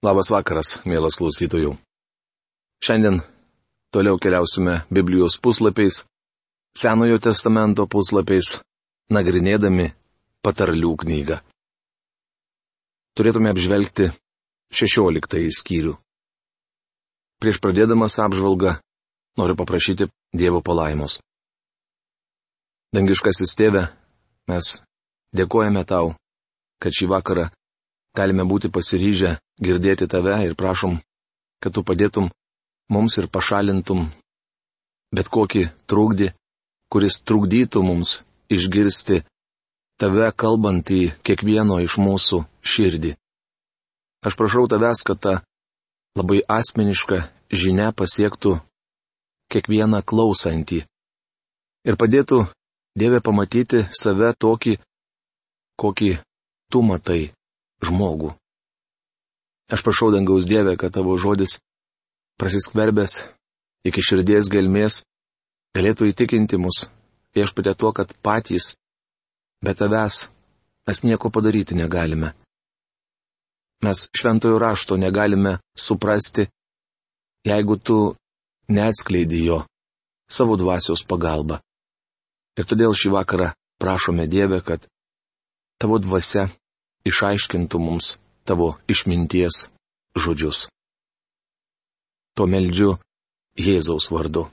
Labas vakaras, mielas klausytojų. Šiandien toliau keliausime Biblijos puslapiais, Senojo testamento puslapiais, nagrinėdami patarlių knygą. Turėtume apžvelgti 16 skyrių. Prieš pradėdamas apžvalgą noriu paprašyti Dievo palaimos. Dangiškasis tėve, mes dėkojame tau, kad šį vakarą galime būti pasiryžę girdėti tave ir prašom, kad tu padėtum mums ir pašalintum bet kokį trūkdį, kuris trukdytų mums išgirsti tave kalbant į kiekvieno iš mūsų širdį. Aš prašau tavęs, kad ta labai asmeniška žinia pasiektų kiekvieną klausantį ir padėtų Dieve pamatyti save tokį, kokį tu matai žmogų. Aš prašau dangaus Dievę, kad tavo žodis, prasiskverbęs iki širdies gelmės, galėtų įtikinti mus, viešpatė tuo, kad patys, be tavęs, mes nieko padaryti negalime. Mes šventojo rašto negalime suprasti, jeigu tu neatskleidi jo savo dvasios pagalba. Ir todėl šį vakarą prašome Dievę, kad tavo dvasia išaiškintų mums tavo išminties žodžius. To meldžiu Jėzaus vardu.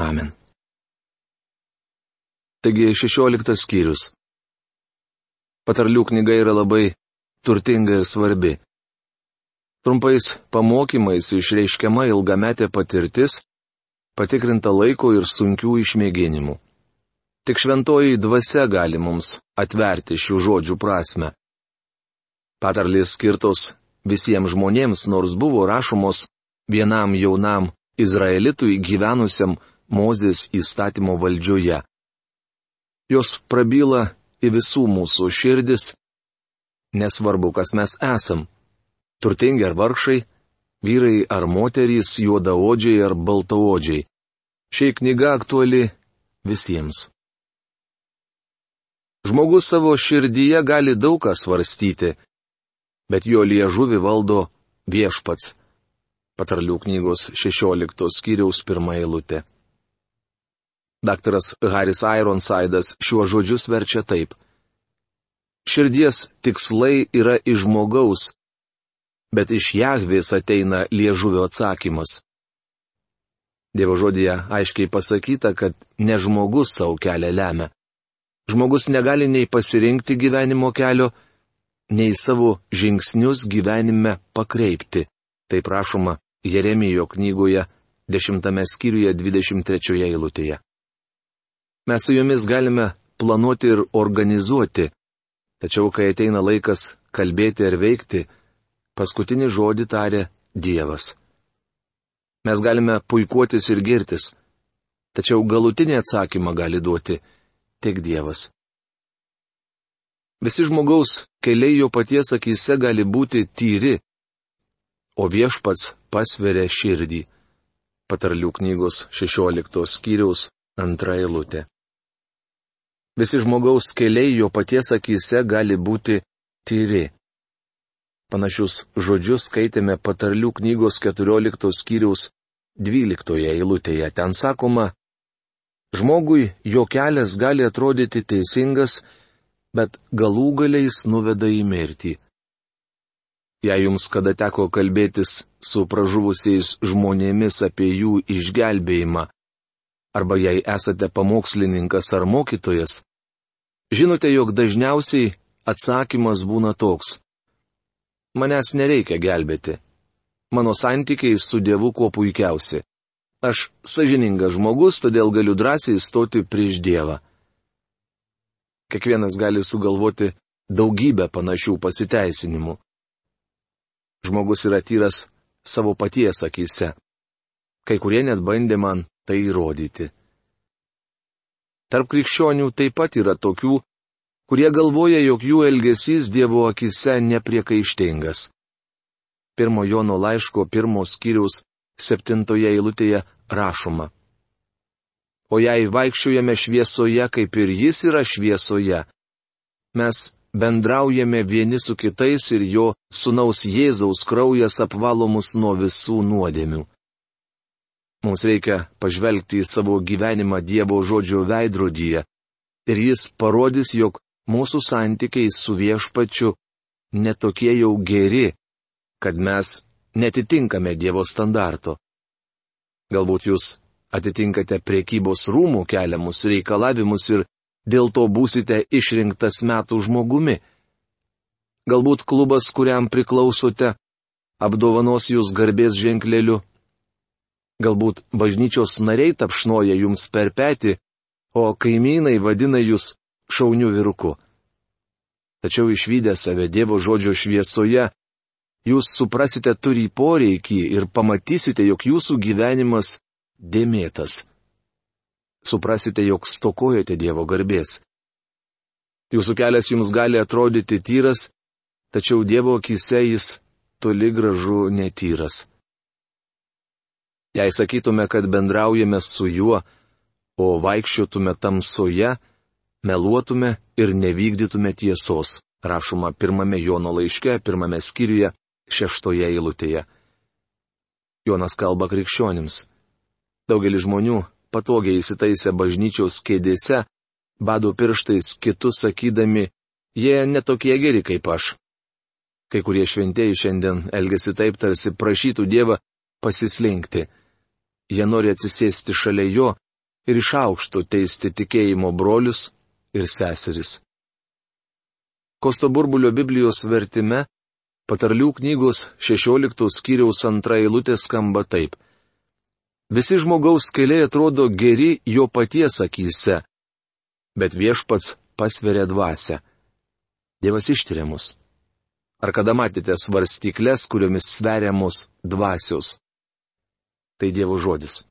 Amen. Taigi šešioliktas skyrius. Patarlių knyga yra labai turtinga ir svarbi. Trumpais pamokymais išreiškiama ilgametė patirtis, patikrinta laiko ir sunkių išmėginimų. Tik šventoji dvasia gali mums atverti šių žodžių prasme. Patarlės skirtos visiems žmonėms, nors buvo rašomos vienam jaunam izraelitui gyvenusiam Mozės įstatymo valdžioje. Jos prabyla į visų mūsų širdis, nesvarbu, kas mes esam - turtingi ar vargšai, vyrai ar moterys, juodaodžiai ar baltaodžiai. Šiai knyga aktuali visiems. Žmogus savo širdyje gali daug ką svarstyti, bet jo liežuvi valdo viešpats. Patarlių knygos 16 skyriaus pirmą eilutę. Daktaras Haris Ironsidas šiuo žodžius verčia taip. Širdies tikslai yra iš žmogaus, bet iš Jahvės ateina liežuvio atsakymas. Dievo žodėje aiškiai pasakyta, kad ne žmogus savo kelią lemia. Žmogus negali nei pasirinkti gyvenimo kelio, nei savo žingsnius gyvenime pakreipti. Tai prašoma Jeremijo knygoje 10 skyriuje 23 eilutėje. Mes su jumis galime planuoti ir organizuoti, tačiau kai ateina laikas kalbėti ar veikti, paskutinį žodį tarė Dievas. Mes galime puikuotis ir girtis, tačiau galutinį atsakymą gali duoti tik Dievas. Visi žmogaus keliai jo paties akise gali būti tyri, o viešpats pasveria širdį. Patarlių knygos 16 skyriaus antra eilutė. Visi žmogaus keliai jo paties akise gali būti tyri. Panašius žodžius skaitėme patarlių knygos 14 skyriaus 12 eilutėje. Ten sakoma, Žmogui jo kelias gali atrodyti teisingas, bet galų galiais nuveda į mirtį. Jei jums kada teko kalbėtis su pražuvusiais žmonėmis apie jų išgelbėjimą, arba jei esate pamokslininkas ar mokytojas, žinote, jog dažniausiai atsakymas būna toks. Manęs nereikia gelbėti. Mano santykiai su Dievu kuo puikiausi. Aš sažiningas žmogus, todėl galiu drąsiai stoti prieš Dievą. Kiekvienas gali sugalvoti daugybę panašių pasiteisinimų. Žmogus yra tyras savo paties akise. Kai kurie net bandė man tai įrodyti. Tarp krikščionių taip pat yra tokių, kurie galvoja, jog jų elgesys Dievo akise nepriekaištingas. Pirmo Jono laiško pirmos skyriaus septintoje eilutėje rašoma. O jei vaikščiojame šviesoje, kaip ir jis yra šviesoje, mes bendraujame vieni su kitais ir jo sunaus Jėzaus kraujas apvalo mus nuo visų nuodėmių. Mums reikia pažvelgti į savo gyvenimą Dievo žodžio veidrodyje ir jis parodys, jog mūsų santykiai su viešpačiu netokie jau geri, kad mes netitinkame Dievo standarto. Galbūt jūs atitinkate priekybos rūmų keliamus reikalavimus ir dėl to būsite išrinktas metų žmogumi. Galbūt klubas, kuriam priklausote, apdovanos jūs garbės ženkleliu. Galbūt bažnyčios nariai tapšnoja jums per petį, o kaimynai vadina jūs šauniu viruku. Tačiau išvykę save Dievo žodžio šviesoje, jūs suprasite turi poreikį ir pamatysite, jog jūsų gyvenimas dėmėtas suprasite, jog stokojate Dievo garbės. Jūsų kelias jums gali atrodyti tyras, tačiau Dievo akise jis toli gražu netyras. Jei sakytume, kad bendraujame su juo, o vaikščiotume tamsoje, meluotume ir nevykdytume tiesos, rašoma pirmame Jono laiške, pirmame skyriuje, šeštoje eilutėje. Jonas kalba krikščionims. Daugelis žmonių patogiai įsitaisę bažnyčiaus kėdėse, bado pirštais kitus sakydami, jie netokie geri kaip aš. Kai kurie šventieji šiandien elgesi taip, tarsi prašytų Dievą pasislinkti. Jie nori atsisėsti šalia jo ir iš aukšto teisti tikėjimo brolius ir seseris. Kosto burbulio Biblijos vertime patarlių knygos 16 skyriaus antra eilutė skamba taip. Visi žmogaus keliai atrodo geri jo paties akise, bet viešpats pasveria dvasę. Dievas ištiria mus. Ar kada matėte svarstyklės, kuriomis sveriamos dvasios? Tai Dievo žodis.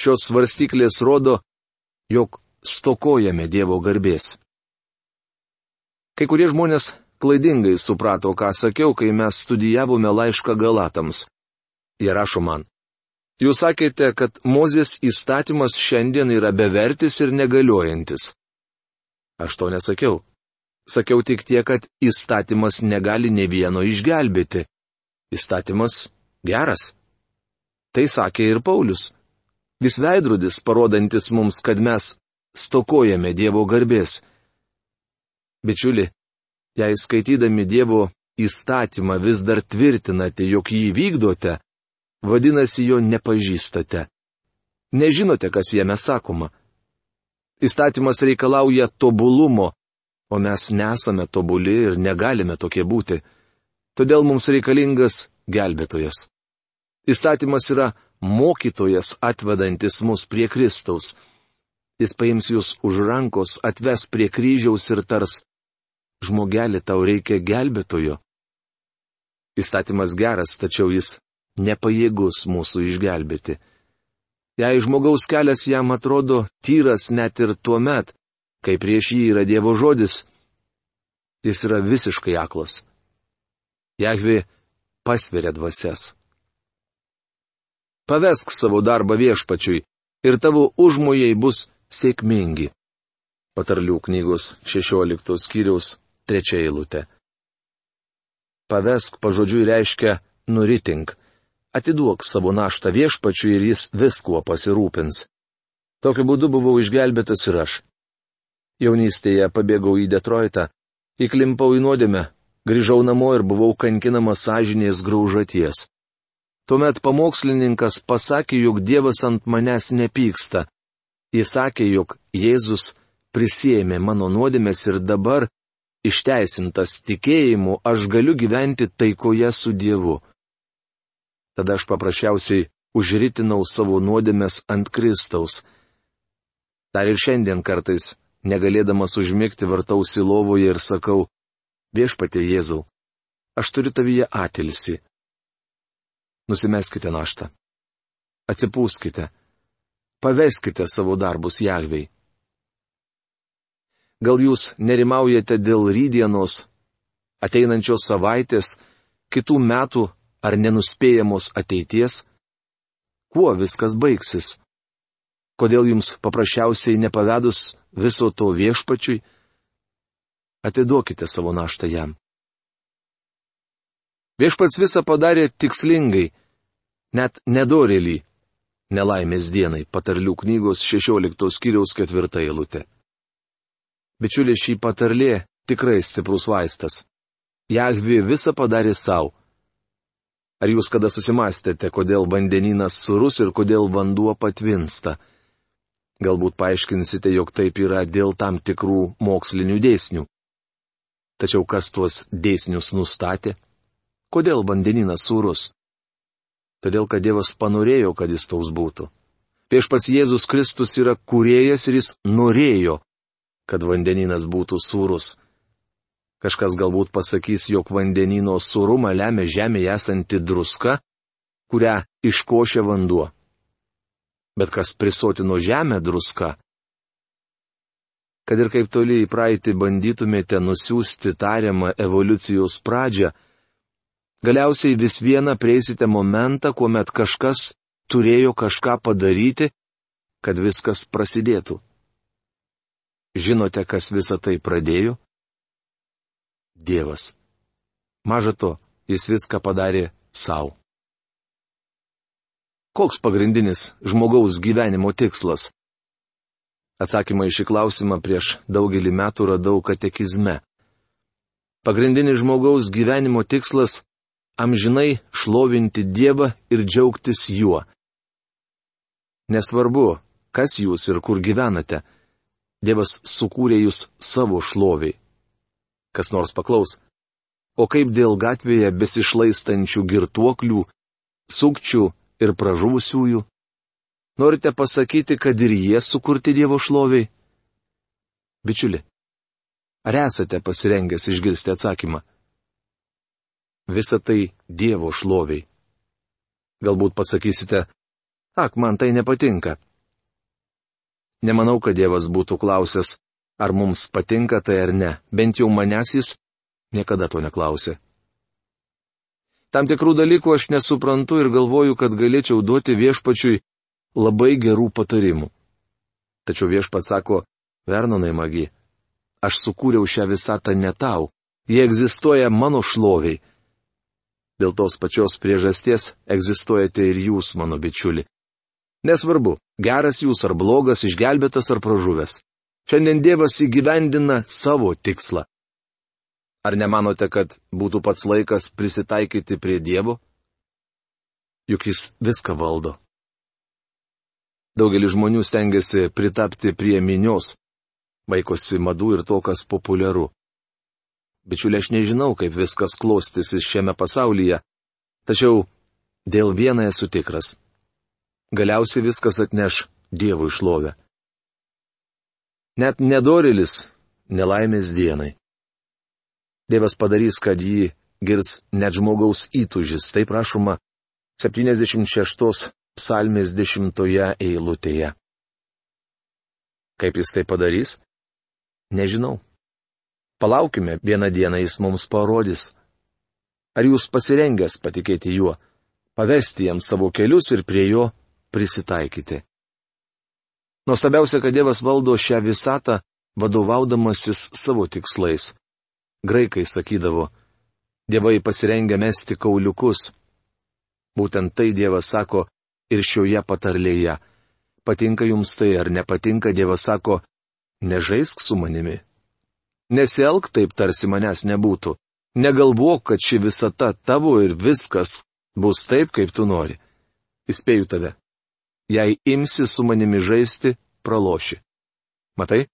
Šios svarstyklės rodo, jog stokojame Dievo garbės. Kai kurie žmonės klaidingai suprato, ką sakiau, kai mes studijavome laišką Galatams. Jie rašo man. Jūs sakėte, kad Mozės įstatymas šiandien yra bevertis ir negaliojantis. Aš to nesakiau. Sakiau tik tiek, kad įstatymas negali ne vieno išgelbėti. Įstatymas geras. Tai sakė ir Paulius. Vis veidrodis, parodantis mums, kad mes stokojame Dievo garbės. Bičiuli, jei skaitydami Dievo įstatymą vis dar tvirtinate, jog jį vykdote, vadinasi jo nepažįstate. Nežinote, kas jame sakoma. Įstatymas reikalauja tobulumo, o mes nesame tobuli ir negalime tokie būti. Todėl mums reikalingas gelbėtojas. Įstatymas yra mokytojas atvedantis mus prie Kristaus. Jis paims jūs už rankos, atves prie kryžiaus ir tars, žmogelį tau reikia gelbėtojo. Įstatymas geras, tačiau jis nepajėgus mūsų išgelbėti. Jei žmogaus kelias jam atrodo tyras net ir tuo met, kai prieš jį yra Dievo žodis, jis yra visiškai aklas. Jahvi pasveria dvasias. Pavesk savo darbą viešpačiui ir tavo užmojai bus sėkmingi. Patarlių knygos 16 skyriaus 3 eilutė. Pavesk pažodžiui reiškia nuritink atiduok savo naštą viešpačiui ir jis viskuo pasirūpins. Tokiu būdu buvau išgelbėtas ir aš. Jaunystėje pabėgau į Detroitą, įklimpau į nuodėmę, grįžau namo ir buvau kankinamas sąžinės graužaties. Tuomet pamokslininkas pasakė, jog Dievas ant manęs nepyksta. Jis sakė, jog Jėzus prisėmė mano nuodėmės ir dabar, išteisintas tikėjimu, aš galiu gyventi taikoje su Dievu. Tada aš paprasčiausiai užritinau savo nuodėmės ant Kristaus. Dar ir šiandien kartais, negalėdamas užmigti, vartausi lovoje ir sakau, viešpatė Jėzau, aš turiu tavyje atilsi. Nusimeskite naštą. Atsipūskite. Paveskite savo darbus Jahvei. Gal jūs nerimaujate dėl rydienos, ateinančios savaitės, kitų metų ar nenuspėjamos ateities? Kuo viskas baigsis? Kodėl jums paprasčiausiai nepavedus viso to viešpačiui? atiduokite savo naštą jam. Viešpats visą padarė tikslingai, net nedorėlį, nelaimės dienai, patarlių knygos 16 skyriaus 4 eilutė. Bičiulė šį patarlė tikrai stiprus vaistas. Jahvi visą padarė savo. Ar jūs kada susimastėte, kodėl vandeninas surus ir kodėl vanduo patvinsta? Galbūt paaiškinsite, jog taip yra dėl tam tikrų mokslinių dėsnių. Tačiau kas tuos dėsnius nustatė? Kodėl vandeninas surus? Todėl, kad Dievas panorėjo, kad jis toks būtų. Viešpats Jėzus Kristus yra kuriejas ir jis norėjo, kad vandeninas būtų surus. Kažkas galbūt pasakys, jog vandenino surumą lemia žemėje esanti druska, kurią iškošia vanduo bet kas prisotino žemę druska. Kad ir kaip toli į praeitį bandytumėte nusiųsti tariamą evoliucijos pradžią, galiausiai vis viena prieisite momentą, kuomet kažkas turėjo kažką padaryti, kad viskas prasidėtų. Žinote, kas visą tai pradėjo? Dievas. Maža to, jis viską padarė savo. Koks pagrindinis žmogaus gyvenimo tikslas? Atsakymą į šį klausimą prieš daugelį metų radau katekizme. Pagrindinis žmogaus gyvenimo tikslas - amžinai šlovinti Dievą ir džiaugtis juo. Nesvarbu, kas jūs ir kur gyvenate, Dievas sukūrė jūs savo šloviai. Kas nors paklaus, o kaip dėl gatvėje besišlaistančių girtuoklių, sukčių ir pražuvusiųjų? Norite pasakyti, kad ir jie sukurti Dievo šloviai? Bičiuli, ar esate pasirengęs išgirsti atsakymą? Visa tai Dievo šloviai. Galbūt pasakysite, ak, man tai nepatinka. Nemanau, kad Dievas būtų klausęs, ar mums patinka tai ar ne, bent jau manęs jis niekada to neklausė. Tam tikrų dalykų aš nesuprantu ir galvoju, kad galėčiau duoti viešpačiui labai gerų patarimų. Tačiau viešpats sako, Vernonai magi, aš sukūriau šią visatą ne tau, jie egzistuoja mano šloviai. Dėl tos pačios priežasties egzistuojate ir jūs, mano bičiuli. Nesvarbu, geras jūs ar blogas, išgelbėtas ar pražuvęs. Šiandien Dievas įgyvendina savo tikslą. Ar nemanote, kad būtų pats laikas prisitaikyti prie Dievo? Juk jis viską valdo. Daugelis žmonių stengiasi pritapti prie minios, vaikosi madų ir to, kas populiaru. Bičiulė, aš nežinau, kaip viskas klostysis šiame pasaulyje, tačiau dėl vieno esu tikras. Galiausiai viskas atneš Dievui šlovę. Net nedorilis nelaimės dienai. Dievas padarys, kad jį girs net žmogaus įtužis. Tai prašoma 76 psalmės 10 eilutėje. Kaip jis tai padarys? Nežinau. Palaukime, vieną dieną jis mums parodys. Ar jūs pasirengęs patikėti juo, pavesti jam savo kelius ir prie jo prisitaikyti? Nuostabiausia, kad Dievas valdo šią visatą, vadovaudamasis savo tikslais. Graikai sakydavo, dievai pasirengia mesti kauliukus. Būtent tai Dievas sako ir šioje patarlėje. Patinka jums tai ar nepatinka, Dievas sako, nežaisk su manimi. Nesielg taip, tarsi manęs nebūtų. Negalvok, kad ši visata tavo ir viskas bus taip, kaip tu nori. Įspėju tave. Jei imsi su manimi žaisti, praloši. Matai,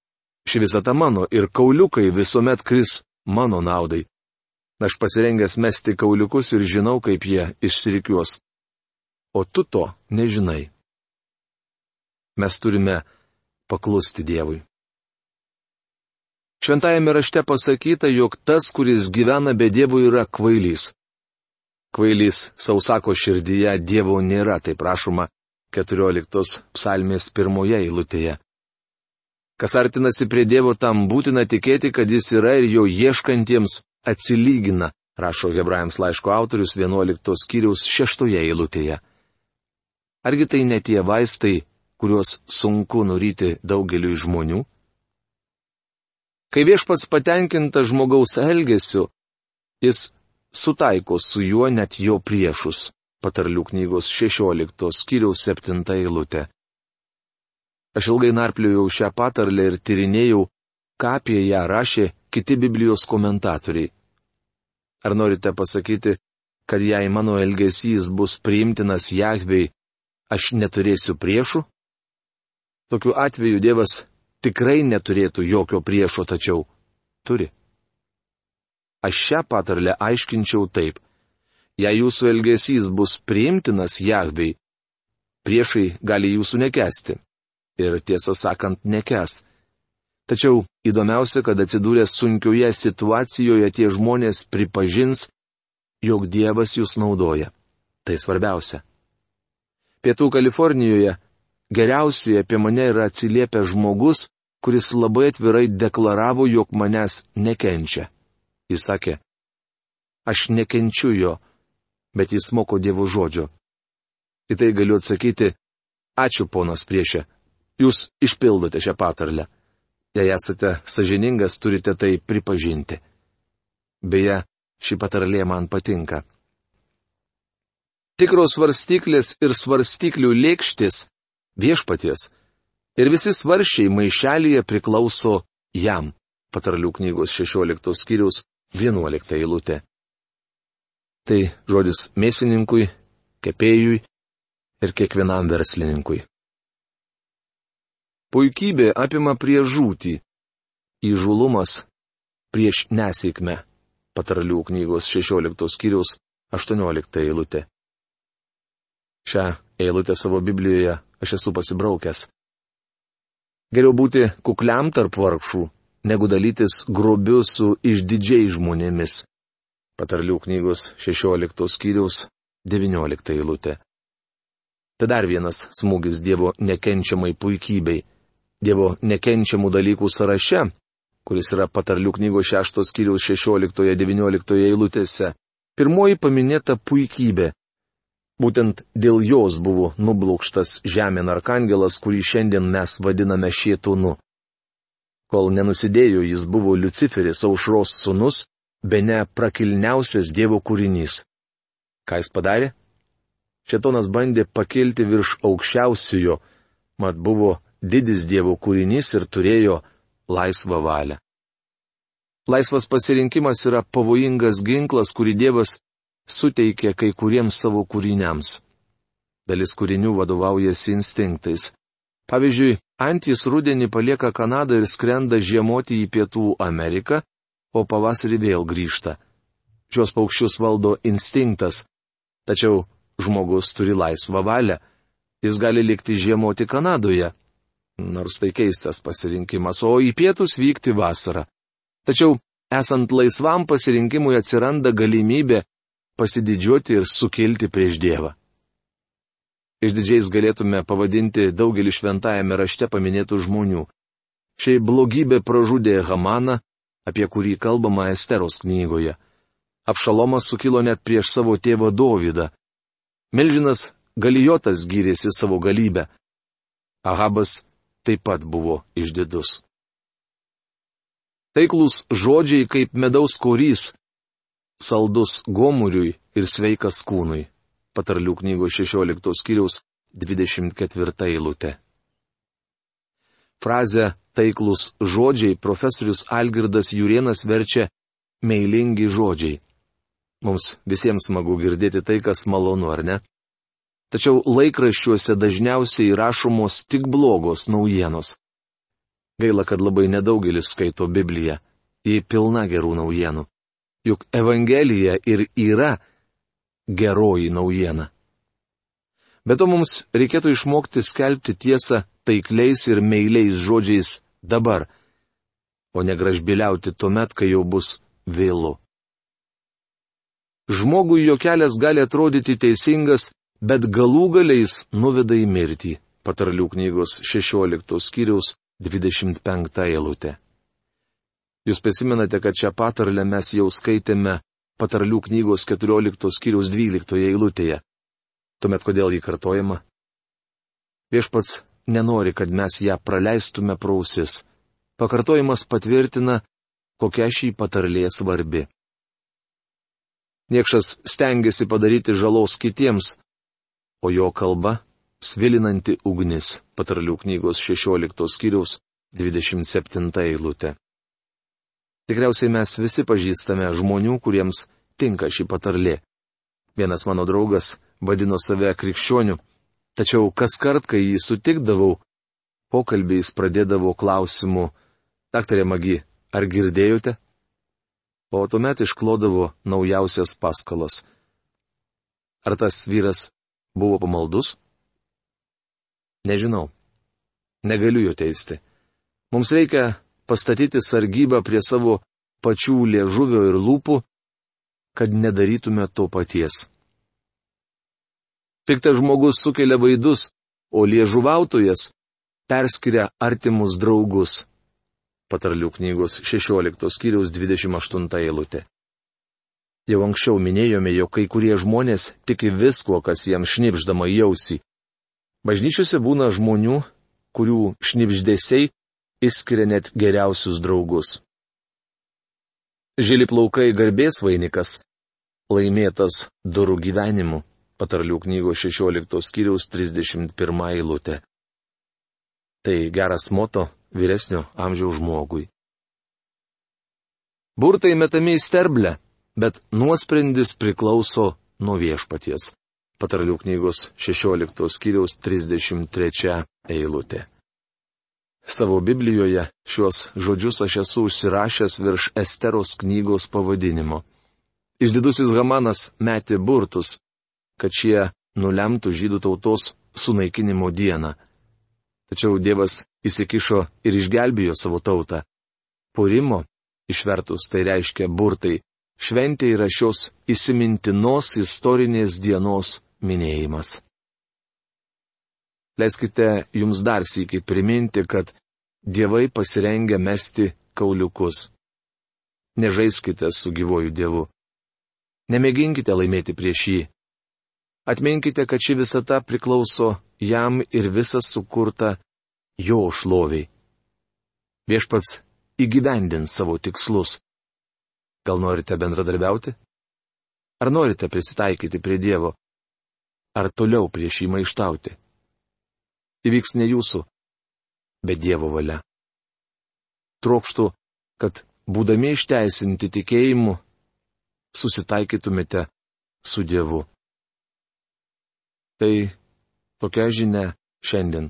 ši visata mano ir kauliukai visuomet kris mano naudai. Aš pasirengęs mesti kauliukus ir žinau, kaip jie išsirikiuos. O tu to nežinai. Mes turime paklusti Dievui. Šventajame rašte pasakyta, jog tas, kuris gyvena be Dievo, yra kvailys. Kvailys sausako širdyje Dievo nėra, tai prašoma 14 psalmės pirmoje eilutėje. Kas artinasi prie Dievo, tam būtina tikėti, kad Jis yra ir jo ieškantiems atsilygina, rašo Hebrajams laiško autorius 11 skyriaus 6 eilutėje. Argi tai ne tie vaistai, kuriuos sunku nuryti daugeliu žmonių? Kai viešpats patenkinta žmogaus elgesiu, jis sutaiko su juo net jo priešus. Patarlių knygos 16 skyriaus 7 eilutė. Aš ilgai narpliojau šią patarlę ir tyrinėjau, ką apie ją rašė kiti Biblijos komentatoriai. Ar norite pasakyti, kad jei mano elgesys bus priimtinas Jahvei, aš neturėsiu priešų? Tokiu atveju Dievas tikrai neturėtų jokio priešo, tačiau turi. Aš šią patarlę aiškinčiau taip. Jei jūsų elgesys bus priimtinas Jahvei, priešai gali jūsų nekesti. Ir tiesą sakant, nekes. Tačiau įdomiausia, kad atsidūrę sunkioje situacijoje tie žmonės pripažins, jog Dievas jūs naudoja. Tai svarbiausia. Pietų Kalifornijoje geriausiai apie mane yra atsiliepęs žmogus, kuris labai atvirai deklaravo, jog manęs nekenčia. Jis sakė, aš nekenčiu jo, bet jis moko Dievo žodžio. Į tai galiu atsakyti, ačiū ponas priešė, jūs išpildote šią patarlę. Jei esate sažiningas, turite tai pripažinti. Beje, ši patarlė man patinka. Tikros svarstyklės ir svarstyklių lėkštis viešpaties. Ir visi svaršiai maišelėje priklauso jam. Patarlių knygos 16 skyriaus 11 eilutė. Tai žodis mėsininkui, kepėjui ir kiekvienam verslininkui. Puikybė apima prie žūtį. Įžulumas prieš nesėkmę. Patarlių knygos 16 skyriaus 18 eilutė. Šią eilutę savo Biblijoje aš esu pasibraukęs. Geriau būti kukliam tarp vargšų, negu dalytis grobiu su išdidžiai žmonėmis. Patarlių knygos 16 skyriaus 19 eilutė. Tai dar vienas smūgis Dievo nekenčiamai puikybei. Dievo nekenčiamų dalykų sąraše kuris yra patarlių knygos 6 skyriaus 16-19 eilutėse, pirmoji paminėta puikybė. Būtent dėl jos buvo nublūkštas žemėn arkangelas, kurį šiandien mes vadiname šietūnu. Kol nenusidėjo, jis buvo Luciferis aušros sunus, be ne prakilniausias Dievo kūrinys. Ką jis padarė? Šetonas bandė pakilti virš aukščiausiojo, mat buvo didis Dievo kūrinys ir turėjo laisvą valią. Laisvas pasirinkimas yra pavojingas ginklas, kurį Dievas suteikia kai kuriems savo kūriniams. Dalis kūrinių vadovaujasi instinktais. Pavyzdžiui, antys rudenį palieka Kanadą ir skrenda žiemoti į Pietų Ameriką, o pavasarį vėl grįžta. Šios paukščius valdo instinktas. Tačiau žmogus turi laisvą valią. Jis gali likti žiemoti Kanadoje, nors tai keistas pasirinkimas, o į pietus vykti vasarą. Tačiau, esant laisvam pasirinkimui atsiranda galimybė pasididžiuoti ir sukilti prieš Dievą. Išdidžiais galėtume pavadinti daugelį šventajame rašte paminėtų žmonių. Šiai blogybė pražudė Hamaną, apie kurį kalbama Esteros knygoje. Apšalomas sukilo net prieš savo tėvą Dovydą. Milžinas Galijotas gyrėsi savo galybę. Ahabas taip pat buvo išdidus. Taiklus žodžiai kaip medaus korys, saldus gomuriui ir sveikas kūnui. Patarlių knygos 16 skyriaus 24 eilutė. Frazę taiklus žodžiai profesorius Algirdas Jurienas verčia meilingi žodžiai. Mums visiems smagu girdėti tai, kas malonu, ar ne? Tačiau laikraščiuose dažniausiai rašomos tik blogos naujienos. Gaila, kad labai nedaugelis skaito Bibliją. Ji pilna gerų naujienų. Juk Evangelija ir yra geroji naujiena. Bet to mums reikėtų išmokti skelbti tiesą taikliais ir meiliais žodžiais dabar, o negražbiliauti tuomet, kai jau bus vėlu. Žmogui jo kelias gali atrodyti teisingas, bet galų galiais nuveda į mirtį. Patarlių knygos 16 skyriaus 25 eilutė. Jūs prisimenate, kad šią patarlę mes jau skaitėme patarlių knygos 14 skyriaus 12 eilutėje. Tuomet kodėl jį kartojama? Viešpats nenori, kad mes ją praleistume prausis. Pakartojimas patvirtina, kokia šį patarlė svarbi. Niekšas stengiasi padaryti žalos kitiems, o jo kalba - svilinanti ugnis, patarlių knygos 16 skyriaus 27 eilutė. Tikriausiai mes visi pažįstame žmonių, kuriems tinka šį patarlė. Vienas mano draugas vadino save krikščioniu, tačiau kas kart, kai jį sutikdavau, pokalbiais pradėdavo klausimu, daktarė Magi, ar girdėjote? O tuomet išklodavo naujausias paskalas. Ar tas vyras buvo pamaldus? Nežinau. Negaliu jo teisti. Mums reikia pastatyti sargybą prie savo pačių liežuvio ir lūpų, kad nedarytume to paties. Piktas žmogus sukelia vaidus, o liežuvautojas perskiria artimus draugus. Patarlių knygos 16 skyriaus 28 eilutė. Jau anksčiau minėjome, jog kai kurie žmonės tiki visko, kas jiems šnipždama jausi. Bažnyčiose būna žmonių, kurių šnipždėsiai išskiria net geriausius draugus. Žili plaukai garbės vainikas, laimėtas durų gyvenimu patarlių knygos 16 skyriaus 31 eilutė. Tai geras moto vyresnio amžiaus žmogui. Burtai metami į sterblę, bet nuosprendis priklauso nuo viešpaties. Patarlių knygos 16 skyriaus 33 eilutė. Savo Biblijoje šios žodžius aš esu užsirašęs virš Esteros knygos pavadinimo. Išdidusis Hamanas metė burtus, kad šie nulemtų žydų tautos sunaikinimo dieną. Tačiau Dievas įsikišo ir išgelbėjo savo tautą. Purimo, išvertus tai reiškia burtai, šventė yra šios įsimintinos istorinės dienos minėjimas. Leiskite jums dar sėkiai priminti, kad dievai pasirengia mesti kauliukus. Nežaiskite su gyvoju dievu. Nemėginkite laimėti prieš jį. Atminkite, kad ši visata priklauso jam ir visas sukurta jo šloviai. Viešpats įgyvendins savo tikslus. Gal norite bendradarbiauti? Ar norite prisitaikyti prie Dievo? Ar toliau prieš jį maištauti? Įvyks ne jūsų, bet Dievo valia. Trokštų, kad būdami išteisinti tikėjimu, susitaikytumėte su Dievu. Tai tokia žinia šiandien.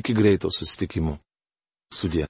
Iki greito susitikimo. Sudė.